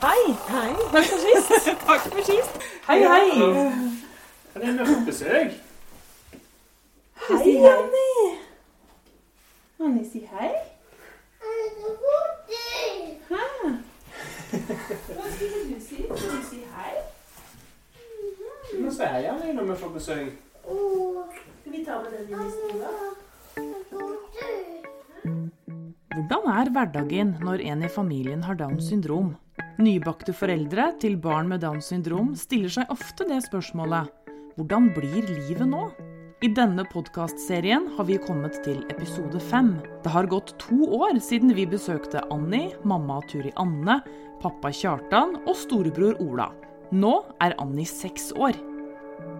Hei. Hei. Takk for sist. Takk for sist. Hei, hei. Ja, det er besøk. Hei, Janni. Janni, si hei. Hæ? Hva skulle du si? Skal du si hei? Du må si hei Anni, når vi får besøk. Skal vi ta med den i stua? Hvordan er hverdagen når en i familien har Downs syndrom? Nybakte foreldre til barn med Downs syndrom stiller seg ofte det spørsmålet hvordan blir livet nå? I denne podkastserien har vi kommet til episode fem. Det har gått to år siden vi besøkte Annie, mamma Turi Anne, pappa Kjartan og storebror Ola. Nå er Annie seks år.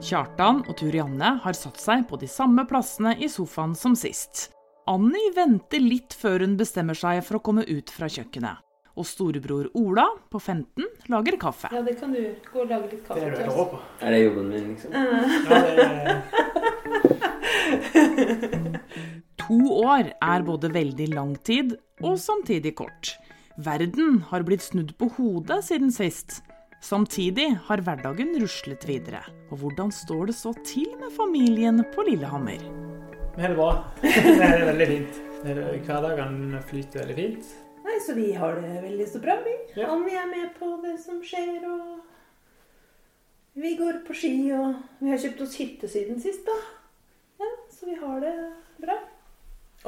Kjartan og Turi Anne har satt seg på de samme plassene i sofaen som sist. Annie venter litt før hun bestemmer seg for å komme ut fra kjøkkenet. Og storebror Ola på 15 lager kaffe. Ja, det kan du gå og lage litt kaffe er det til oss. Er det jobben min, liksom? To år er både veldig lang tid og samtidig kort. Verden har blitt snudd på hodet siden sist. Samtidig har hverdagen ruslet videre. Og hvordan står det så til med familien på Lillehammer? vi har det bra. Det er veldig fint. Er- Hverdagen flyter veldig fint. Nei, så vi har det veldig så bra, vi. Ja. Anni er med på det som skjer, og vi går på ski, og vi har kjøpt oss hytte siden sist, da. Ja, så vi har det bra.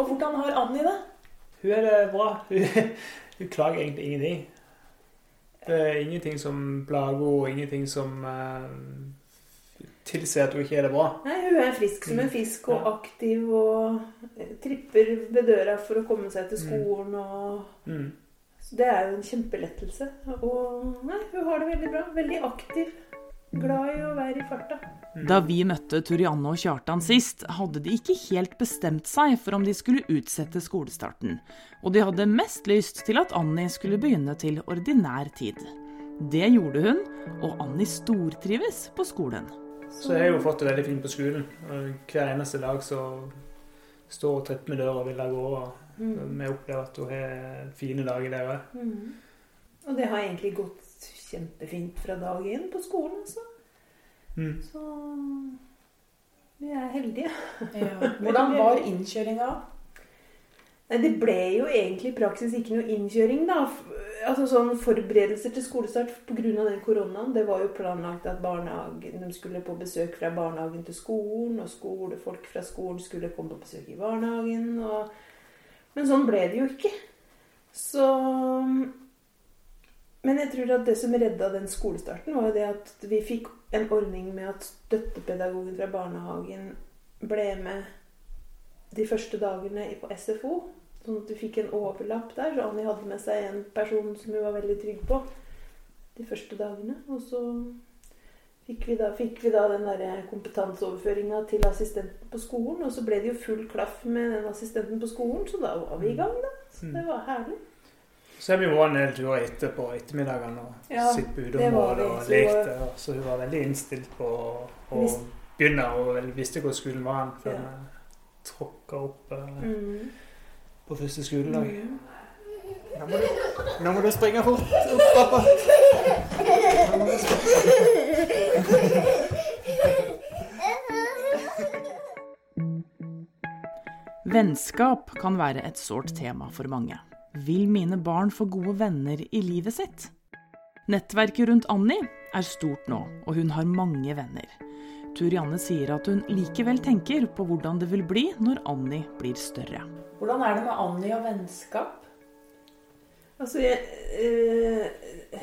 Og hvordan har Anni det? Hun er det bra. Hun, hun klager egentlig ingenting. Det er ingenting som plager henne, ingenting som eh, tilsier at hun ikke er det bra. Nei, hun er frisk som en fisk og aktiv og tripper ved døra for å komme seg til skolen og Mm. Så det er jo en kjempelettelse. Og nei, hun har det veldig bra. Veldig aktiv. Glad i å være i farta. Da vi møtte Turianne og Kjartan sist, hadde de ikke helt bestemt seg for om de skulle utsette skolestarten. Og de hadde mest lyst til at Annie skulle begynne til ordinær tid. Det gjorde hun, og Annie stortrives på skolen. Så jeg har jo fått det veldig fint på skolen. Hver eneste dag så står hun tett med døra og vil av gårde. Mm. Vi opplever at hun har fine dager der òg. Mm. Og det har egentlig gått kjempefint fra dag én på skolen, altså. Mm. Så vi er heldige. Hvordan var innkjøringa? Nei, det ble jo egentlig i praksis ikke noe innkjøring, da. Altså sånn Forberedelser til skolestart pga. den koronaen. Det var jo planlagt at de skulle på besøk fra barnehagen til skolen, og skolefolk fra skolen skulle komme på besøk i barnehagen. Og... Men sånn ble det jo ikke. Så Men jeg tror at det som redda den skolestarten, var jo det at vi fikk en ordning med at støttepedagogen fra barnehagen ble med de første dagene på SFO. Sånn at du fikk en overlapp der. Så Annie hadde med seg en person som hun var veldig trygg på de første dagene. Og så fikk vi da, fikk vi da den der kompetanseoverføringa til assistenten på skolen. Og så ble det jo full klaff med den assistenten på skolen, så da var vi i gang, da. Så det var herlig. Så vi vært en del turer etter på ettermiddagene og Ja, sittet på det uteområdet og Så lekte. Så hun var veldig innstilt på å Visst. begynne, og visste hvor skolen var før vi Ja. tråkka opp eh, Mm. På første skoledag. Nå må, du, nå må du springe fort opp, pappa. Nå må du. Vennskap kan være et sårt tema for mange. Vil mine barn få gode venner i livet sitt? Nettverket rundt Annie er stort nå, og hun har mange venner. Turianne sier at hun likevel tenker på hvordan det vil bli når Annie blir større. Hvordan er det med Anni og vennskap? Altså, jeg, øh,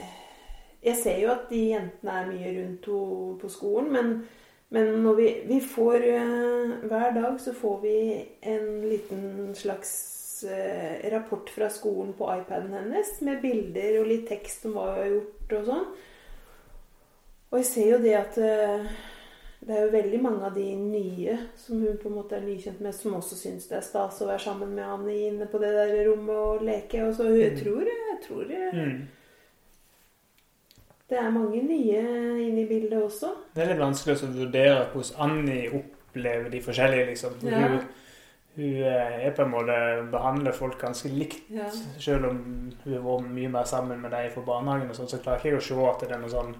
jeg ser jo at de jentene er mye rundt henne på skolen, men, men når vi, vi får øh, Hver dag så får vi en liten slags øh, rapport fra skolen på iPaden hennes med bilder og litt tekst om hva hun har gjort og sånn. Og jeg ser jo det at det er jo veldig mange av de nye som hun på en måte er nykjent med, som også syns det er stas å være sammen med Annie inne på det der rommet og leke. Og så jeg Mm. tror, jeg tror Mm. det er mange nye inne i bildet også. Det er litt vanskelig å vurdere hvordan Annie opplever de forskjellige, liksom. Ja. Hun, hun er på en måte behandler folk ganske likt. Ja. Selv om hun har vært mye mer sammen med dem fra barnehagen, og sånn, så klarer ikke jeg å se at det er noe sånn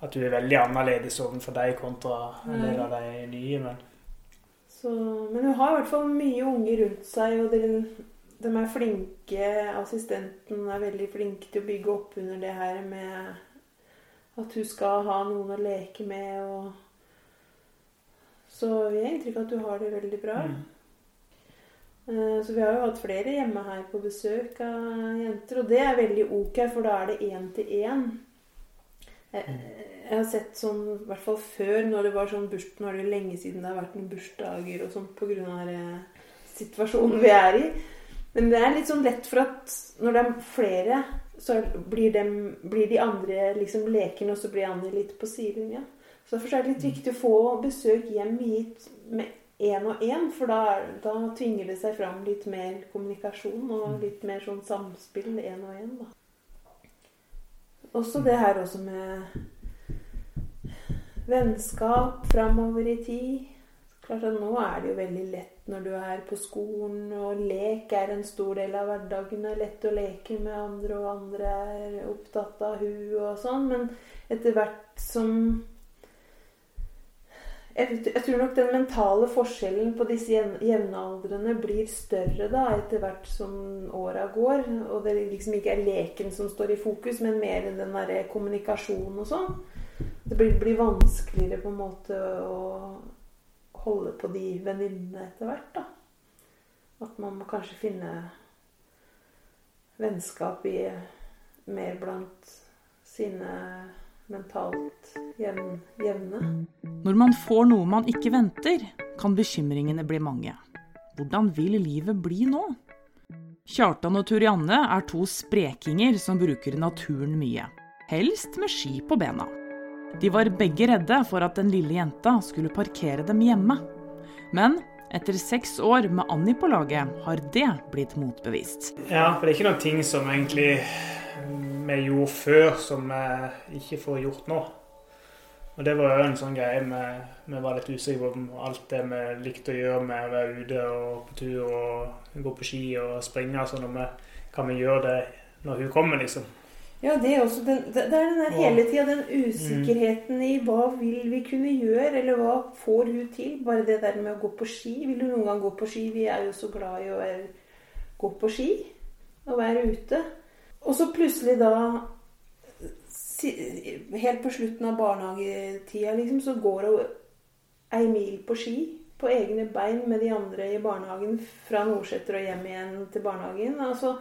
at du er veldig annerledes overfor deg kontra en del av de nye. Men Så, men hun har i hvert fall mye unge rundt seg, og de, de er flinke. Assistenten er veldig flink til å bygge opp under det her med at hun skal ha noen å leke med. Og... Så vi har inntrykk av at du har det veldig bra. mm. Eh, Så vi har jo hatt flere hjemme her på besøk av jenter, og det er veldig ok, for da er det én til én. Jeg, jeg har sett sånn, i hvert fall før, når det var sånn burs, nå er det jo lenge siden det har vært noen bursdager og sånt pga. eh, situasjonen vi er i. Men det er litt sånn lett for at når det er flere, så blir, dem, blir de andre liksom lekende, og så blir andre litt på sidelinja. Så derfor er det litt viktig å få besøk hjem hit med én og én, for da, da tvinger det seg fram litt mer kommunikasjon og litt mer sånn samspill én og én, da. Også det her også med vennskap framover i tid. Klart at Nå er det jo veldig lett når du er på skolen, og lek er en stor del av hverdagen. Det er lett å leke med andre, og andre er opptatt av hun og sånn. Men etter hvert som jeg, jeg tror nok den mentale forskjellen på disse jevn- jevnaldrende blir større da, etter hvert som åra går. Og det liksom ikke er leken som står i fokus, men mer den derre kommunikasjonen og sånn. Det blir, blir vanskeligere på en måte å holde på de venninnene etter hvert, da. At man må kanskje finne vennskap i mer blant sine mentalt jevn, jevne. Når man får noe man ikke venter, kan bekymringene bli mange. Hvordan vil livet bli nå? Kjartan og Turianne er to sprekinger som bruker naturen mye. Helst med ski på bena. De var begge redde for at den lille jenta skulle parkere dem hjemme. Men etter seks år med Annie på laget har det blitt motbevist. Ja, for det er ikke noen ting som egentlig vi gjorde før som vi ikke får gjort nå. Og det var jo en sånn greie vi, var litt usikre på om alt det vi likte å gjøre med å være ute og på tur og gå på ski og springe. Så når vi, kan vi gjøre det når hun kommer, liksom. Ja, det er også den, det er den der hele tida den usikkerheten i hva vil vi kunne gjøre, eller hva får hun til? Bare det der med å gå på ski. Vil hun noen gang gå på ski? Vi er jo så glad i å gå på ski og være ute. Og så plutselig da Helt på slutten av barnehagetida, liksom, så går hun ei mil på ski på egne bein med de andre i barnehagen fra Nordseter og hjem igjen til barnehagen. Altså,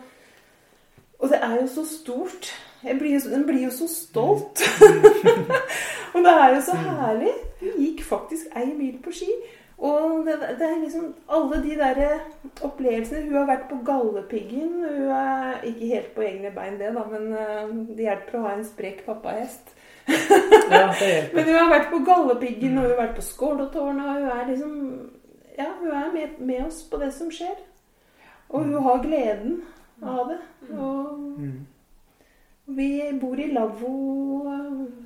og det er jo så stort. Jeg blir jo, den blir jo så stolt. og det er jo så herlig. Hun gikk faktisk ei mil på ski. Og det, det er liksom alle de der opplevelsene Hun har vært på Galdhøpiggen. Hun er ikke helt på egne bein, det, da, men eh, det hjelper å ha en sprek pappahest. Ja. Men hun har vært på Galdhøpiggen, og hun har vært på Skålotårnet, og hun er liksom Ja, hun er med, med oss på det som skjer. Og hun har gleden av det. Og vi bor i lavvo,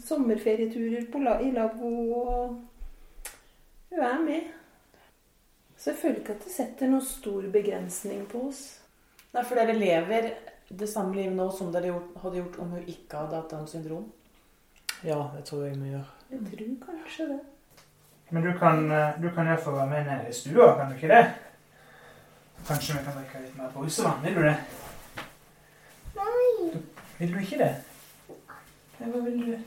sommerferieturer på i lavvo, og hun er med. Så jeg føler ikke at det setter noen stor begrensning på oss. Nei, for dere lever det samme livet nå som dere hadde gjort om hun ikke hadde hatt Downs syndrom? Ja, det tror jeg vi gjør. Jeg tror kanskje det. Men du kan, eh, du kan iallfall være med ned i stua, kan du ikke det? Kanskje vi kan drikke litt mer brusevann? Vil du det? Nei. Vil du ikke det? Nei, hva vil du?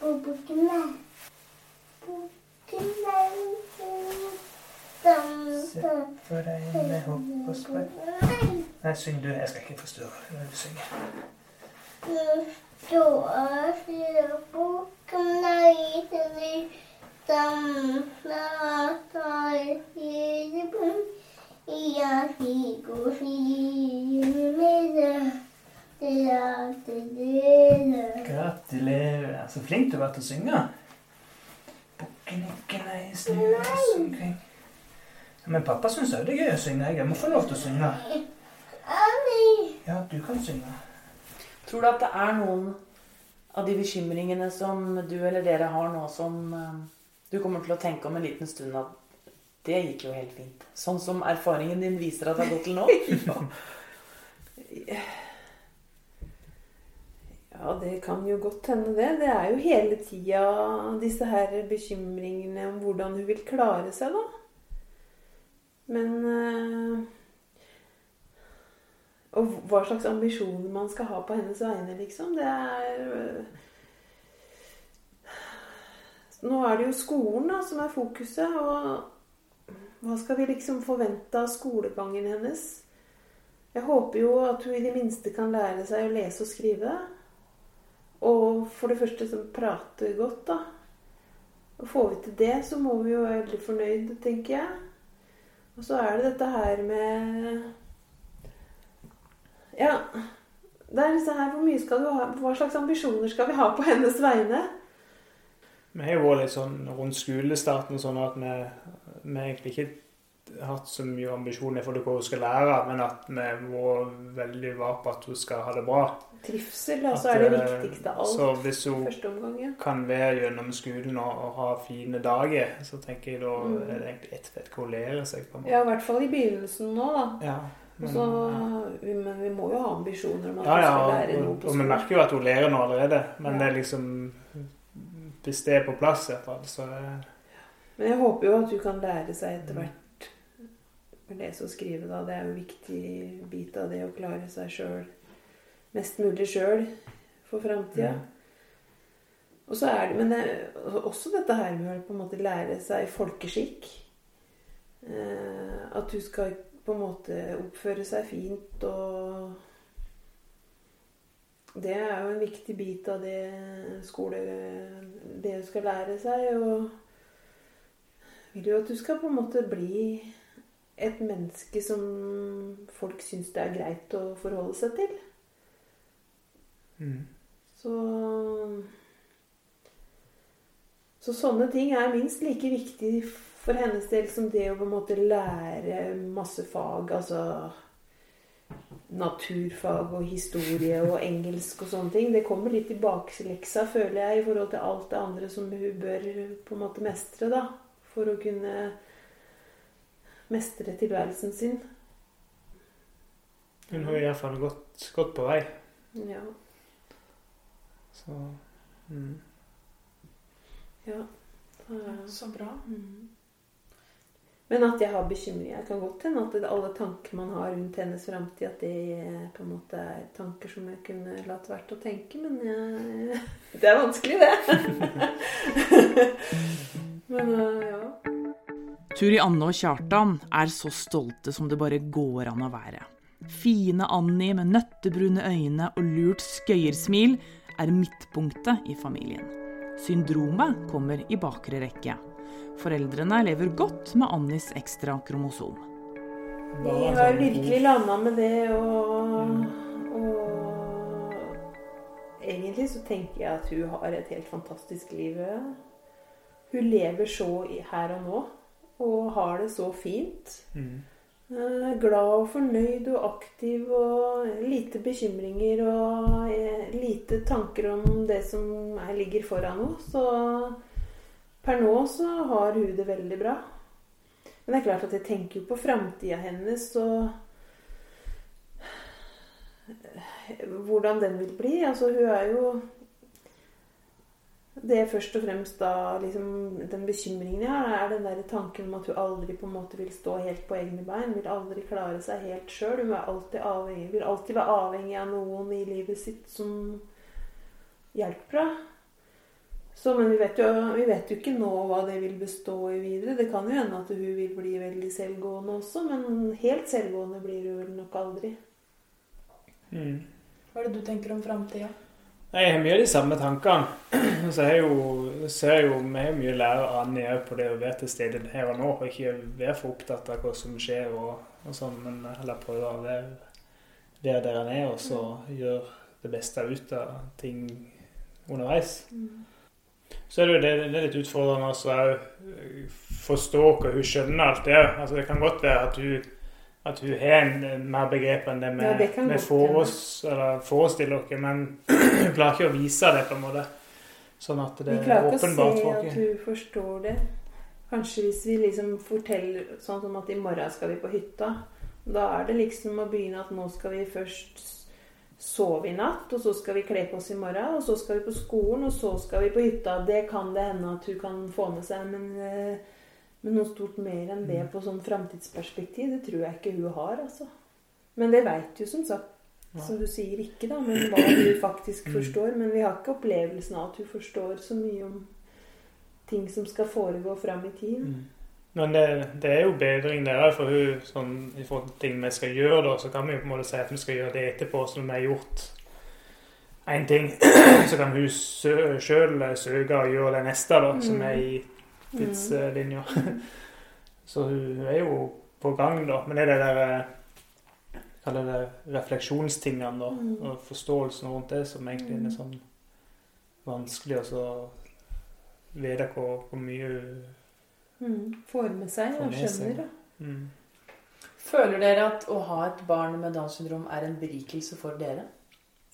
Bukkene. Bukkene. For deg med hopp og sprett. Nei. Nei, syng du. Jeg skal ikke forstyrre. når du synger. Tar. Gratulerer. Gratulerer. Så flink du har vært til å synge. Bukkenikkene i snøen omkring. Men pappa syns òg det er gøy å synge. Jeg må få lov til å synge. Ja, du kan synge. Tror du at det er noen av de bekymringene som du eller dere har nå, som eh, du kommer til å tenke om en liten stund at Det gikk jo helt fint. Sånn som erfaringen din viser at det har gått til nå. Ja, det kan jo godt hende, det. Det er jo hele tida disse her bekymringene om hvordan hun vil klare seg, da. Men eh, Og hva slags ambisjoner man skal ha på hennes vegne, liksom. Det er eh, Nå er det jo skolen da, som er fokuset, og hva skal vi liksom forvente av skolegangen hennes? Jeg håper jo at hun i det minste kan lære seg å lese og skrive. Og for det første som prater godt, da. Og får vi til det, så må vi jo være veldig fornøyd, tenker jeg. Og så er det dette her med Ja. Det er disse her, Hvor mye skal du ha, hva slags ambisjoner skal vi ha på hennes vegne? Vi har jo vært litt sånn rundt skolestarten sånn at vi, vi egentlig ikke hatt så mye ambisjoner for hva hun skal lære, men at vi var veldig var på at hun skal ha det bra. Trivsel altså, At, er det eh, viktigste av alt. Så hvis hun omgang, ja. kan være gjennom skolen og, og ha fine dager, så tenker jeg da Mm. er det egentlig ett fett hva hun lærer seg. på en måte. Ja, i hvert fall i begynnelsen nå, da. Ja, men, så, ja. vi- men vi må jo ha ambisjoner om at ja, vi hun skal lære noe på skolen. og vi merker jo at hun lærer noe allerede, men Ja. det er liksom Hvis det er på plass, i hvert fall, så Men jeg håper jo at du kan lære seg etter Mm. hvert å lese og skrive. da. Det er jo en viktig bit av det å klare seg sjøl. Mest mulig sjøl for framtida. Og så er det, Men det også dette her med å på en måte lære seg folkeskikk. Eh, at du skal på en måte oppføre seg fint og Det er jo en viktig bit av det skole Det du skal lære seg. Og vil jo at du skal på en måte bli et menneske som folk syns det er greit å forholde seg til. mm. Så Så sånne ting er minst like viktig for hennes del som det å på en måte lære masse fag. Altså naturfag og historie og engelsk og sånne ting. Det kommer litt i bakleksa, føler jeg, i forhold til alt det andre som hun bør på en måte mestre, da. For å kunne mestre tilværelsen sin. Hun har i hvert fall gått, gått på vei. Ja. Så mm. ja. Så- Så bra. Mm. Men at jeg har bekymringer Jeg kan godt hende at alle tanker man har rundt hennes framtid, at det på en måte er tanker som jeg kunne latt vært å tenke. Men jeg, det er vanskelig, det. men øh, ja. Turi Anne og Kjartan er så stolte som det bare går an å være. Fine Annie med nøttebrune øyne og lurt skøyersmil er midtpunktet i familien. Syndromet kommer i bakre rekke. Foreldrene lever godt med Annies ekstra kromosom. Vi har virkelig landa med det, og, og Egentlig så tenker jeg at hun har et helt fantastisk liv. Hun lever så her og nå, og har det så fint. Mm. Eh, Glad og fornøyd og aktiv og lite bekymringer og eh, lite tanker om det som er, ligger foran henne. Så per nå så har hun det veldig bra. Men det er klart at jeg tenker jo på framtida hennes og eh, hvordan den vil bli. Altså hun er jo det er først og fremst da liksom, Den bekymringen jeg har, er den der tanken om at hun aldri på en måte vil stå helt på egne bein. Vil aldri klare seg helt sjøl. Hun er alltid avhengig, vil alltid være avhengig av noen i livet sitt som hjelper henne. Så, men vi vet, jo, vi vet jo ikke nå hva det vil bestå i videre. Det kan jo hende at hun vil bli veldig selvgående også, men helt selvgående blir hun vel nok aldri. Mm. Hva er det du tenker om framtida? Jeg har mye av de samme tankene. Så jeg jo, ser jo vi har mye å lære av Annie òg på det å være til stede her og nå. Og ikke være for opptatt av hva som skjer og, og sånn, men heller prøve å være, være der han er, og så gjøre det beste ut av ting underveis. Så er det jo det, det er litt utfordrende også å forstå hva hun skjønner alt det. Altså, det kan godt være at hun, at hun har en, en mer begrep enn det vi, Ja, det vi godt oss, eller forestiller oss, men hun klarer ikke å vise det på en måte. Sånn at det er åpenbart folk. Vi er klarer ikke å se at hun forstår det. Kanskje hvis vi liksom forteller sånn som at i morgen skal vi på hytta. Da er det liksom å begynne at nå skal vi først sove i natt, og så skal vi kle på oss i morgen, og så skal vi på skolen, og så skal vi på hytta. Det kan det hende at hun kan få med seg, men, eh, men noe stort mer enn det på sånn framtidsperspektiv, det tror jeg ikke hun har, altså. Men det veit jo som sagt, som du sier, ikke, da, men hva hun faktisk forstår. Men vi har ikke opplevelsen av at hun forstår så mye om ting som skal foregå fram i tid. Mm. Men det, det er jo bedring der for hun, sånn, i forhold til ting vi skal gjøre. da, Så kan vi jo på en måte si at vi skal gjøre det etterpå. Så når vi har gjort én ting, så kan hun sjøl søke og gjøre det neste, da, som er i tidslinja. Så hun, er jo på gang, da. Men det er det der kaller det det refleksjonstingene, da. Mm. Og forståelsen rundt det som egentlig er sånn vanskelig å så vite hvor, hvor mye hun Mm. Får med seg og skjønner. da. mm. Føler dere at å ha et barn med Downs syndrom er en berikelse for dere?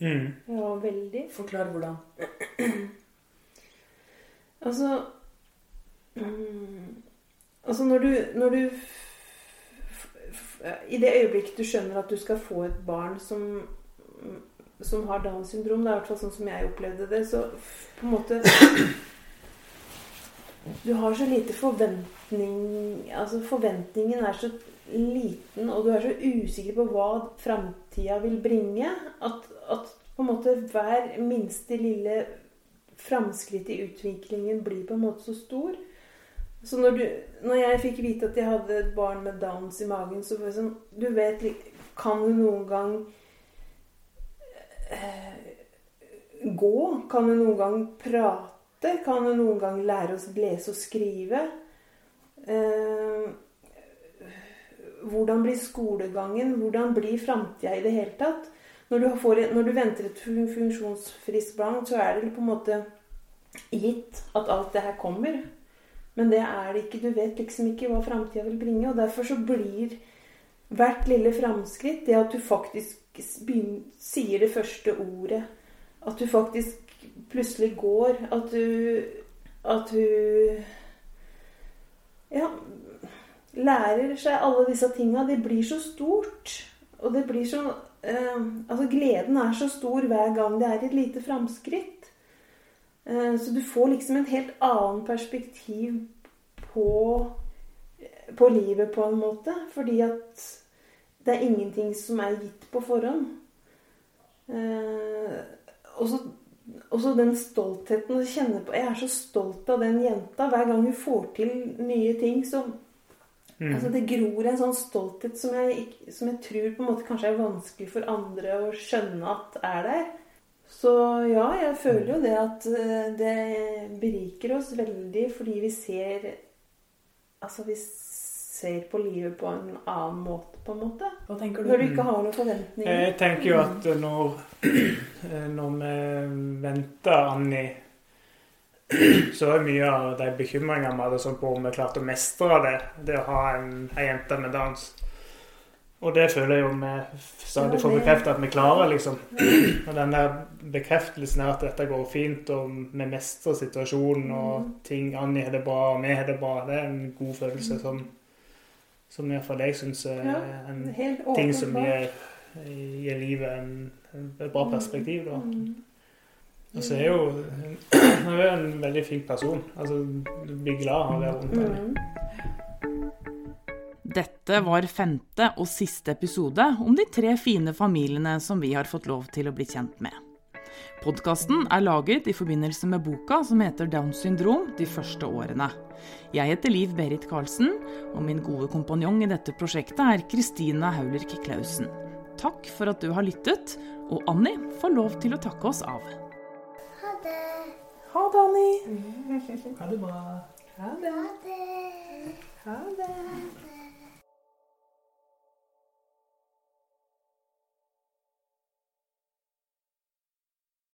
Mm. Ja, veldig. Forklar hvordan. Altså mm, Altså, når du, når du I det øyeblikket du skjønner at du skal få et barn som som har Downs syndrom, det er i hvert fall sånn som jeg opplevde det, så på en måte Du har så lite forventning Altså, forventningen er så liten, og du er så usikker på hva framtida vil bringe, at, at på en måte hver minste lille framskritt i utviklingen blir på en måte så stor. Så når, du, når jeg fikk vite at jeg hadde et barn med Downs i magen, så var det sånn Du vet Kan du noen gang eh, gå? Kan du noen gang prate? Kan du noen gang lære oss lese og skrive? Eh, hvordan blir skolegangen? Hvordan blir framtida i det hele tatt? Når du, får, når du venter et fun- funksjonsfriskt barn, så er det på en måte gitt at alt det her kommer. Men det er det ikke. Du vet liksom ikke hva framtida vil bringe. Og derfor så blir hvert lille framskritt det at du faktisk sier det første ordet. At du faktisk plutselig går. At du At du Ja lærer seg alle disse tinga. Det blir så stort. Og det blir så eh, Altså, gleden er så stor hver gang det er et lite framskritt. Eh, så du får liksom en helt annen perspektiv på, på livet, på en måte. Fordi at det er ingenting som er gitt på forhånd. Eh, og så den stoltheten å kjenne på Jeg er så stolt av den jenta. Hver gang hun får til nye ting, så Mm. Altså Det gror en sånn stolthet som jeg, som jeg tror på en måte kanskje er vanskelig for andre å skjønne at er der. Så ja, jeg føler jo det at eh, det beriker oss veldig fordi vi ser Altså vi ser på livet på en annen måte, på en måte. Hva tenker du? Når du? ikke har noen forventninger. Jeg tenker jo at når, når vi venter Annie, så er mye av de bekymringene vi hadde sånn på om vi klarte å mestre det, det å ha en, ei jente med Downs. Og det føler jeg jo vi stadig får bekrefta at vi klarer, liksom. Og den der bekreftelsen er at dette går fint, og vi mestrer situasjonen, og Mm. ting Annie har det bra, og vi har det bra. Det er en god følelse som, som iallfall jeg syns er en ting som gir, gir livet en, et bra perspektiv. Da. Mm. Og så er jo hun er en veldig fin person. Altså, du blir glad av å være rundt henne. Dette var femte og siste episode om de tre fine familiene som vi har fått lov til å bli kjent med. Podkasten er laget i forbindelse med boka som heter Downs syndrom de første årene. Jeg heter Liv Berit Karlsen, og min gode kompanjong i dette prosjektet er Kristina Haulerk Klausen. Takk for at du har lyttet, og Anni får lov til å takke oss av. Ha det. Ha det, Anni. Ha det bra. Ha det. Ha det. Ha det.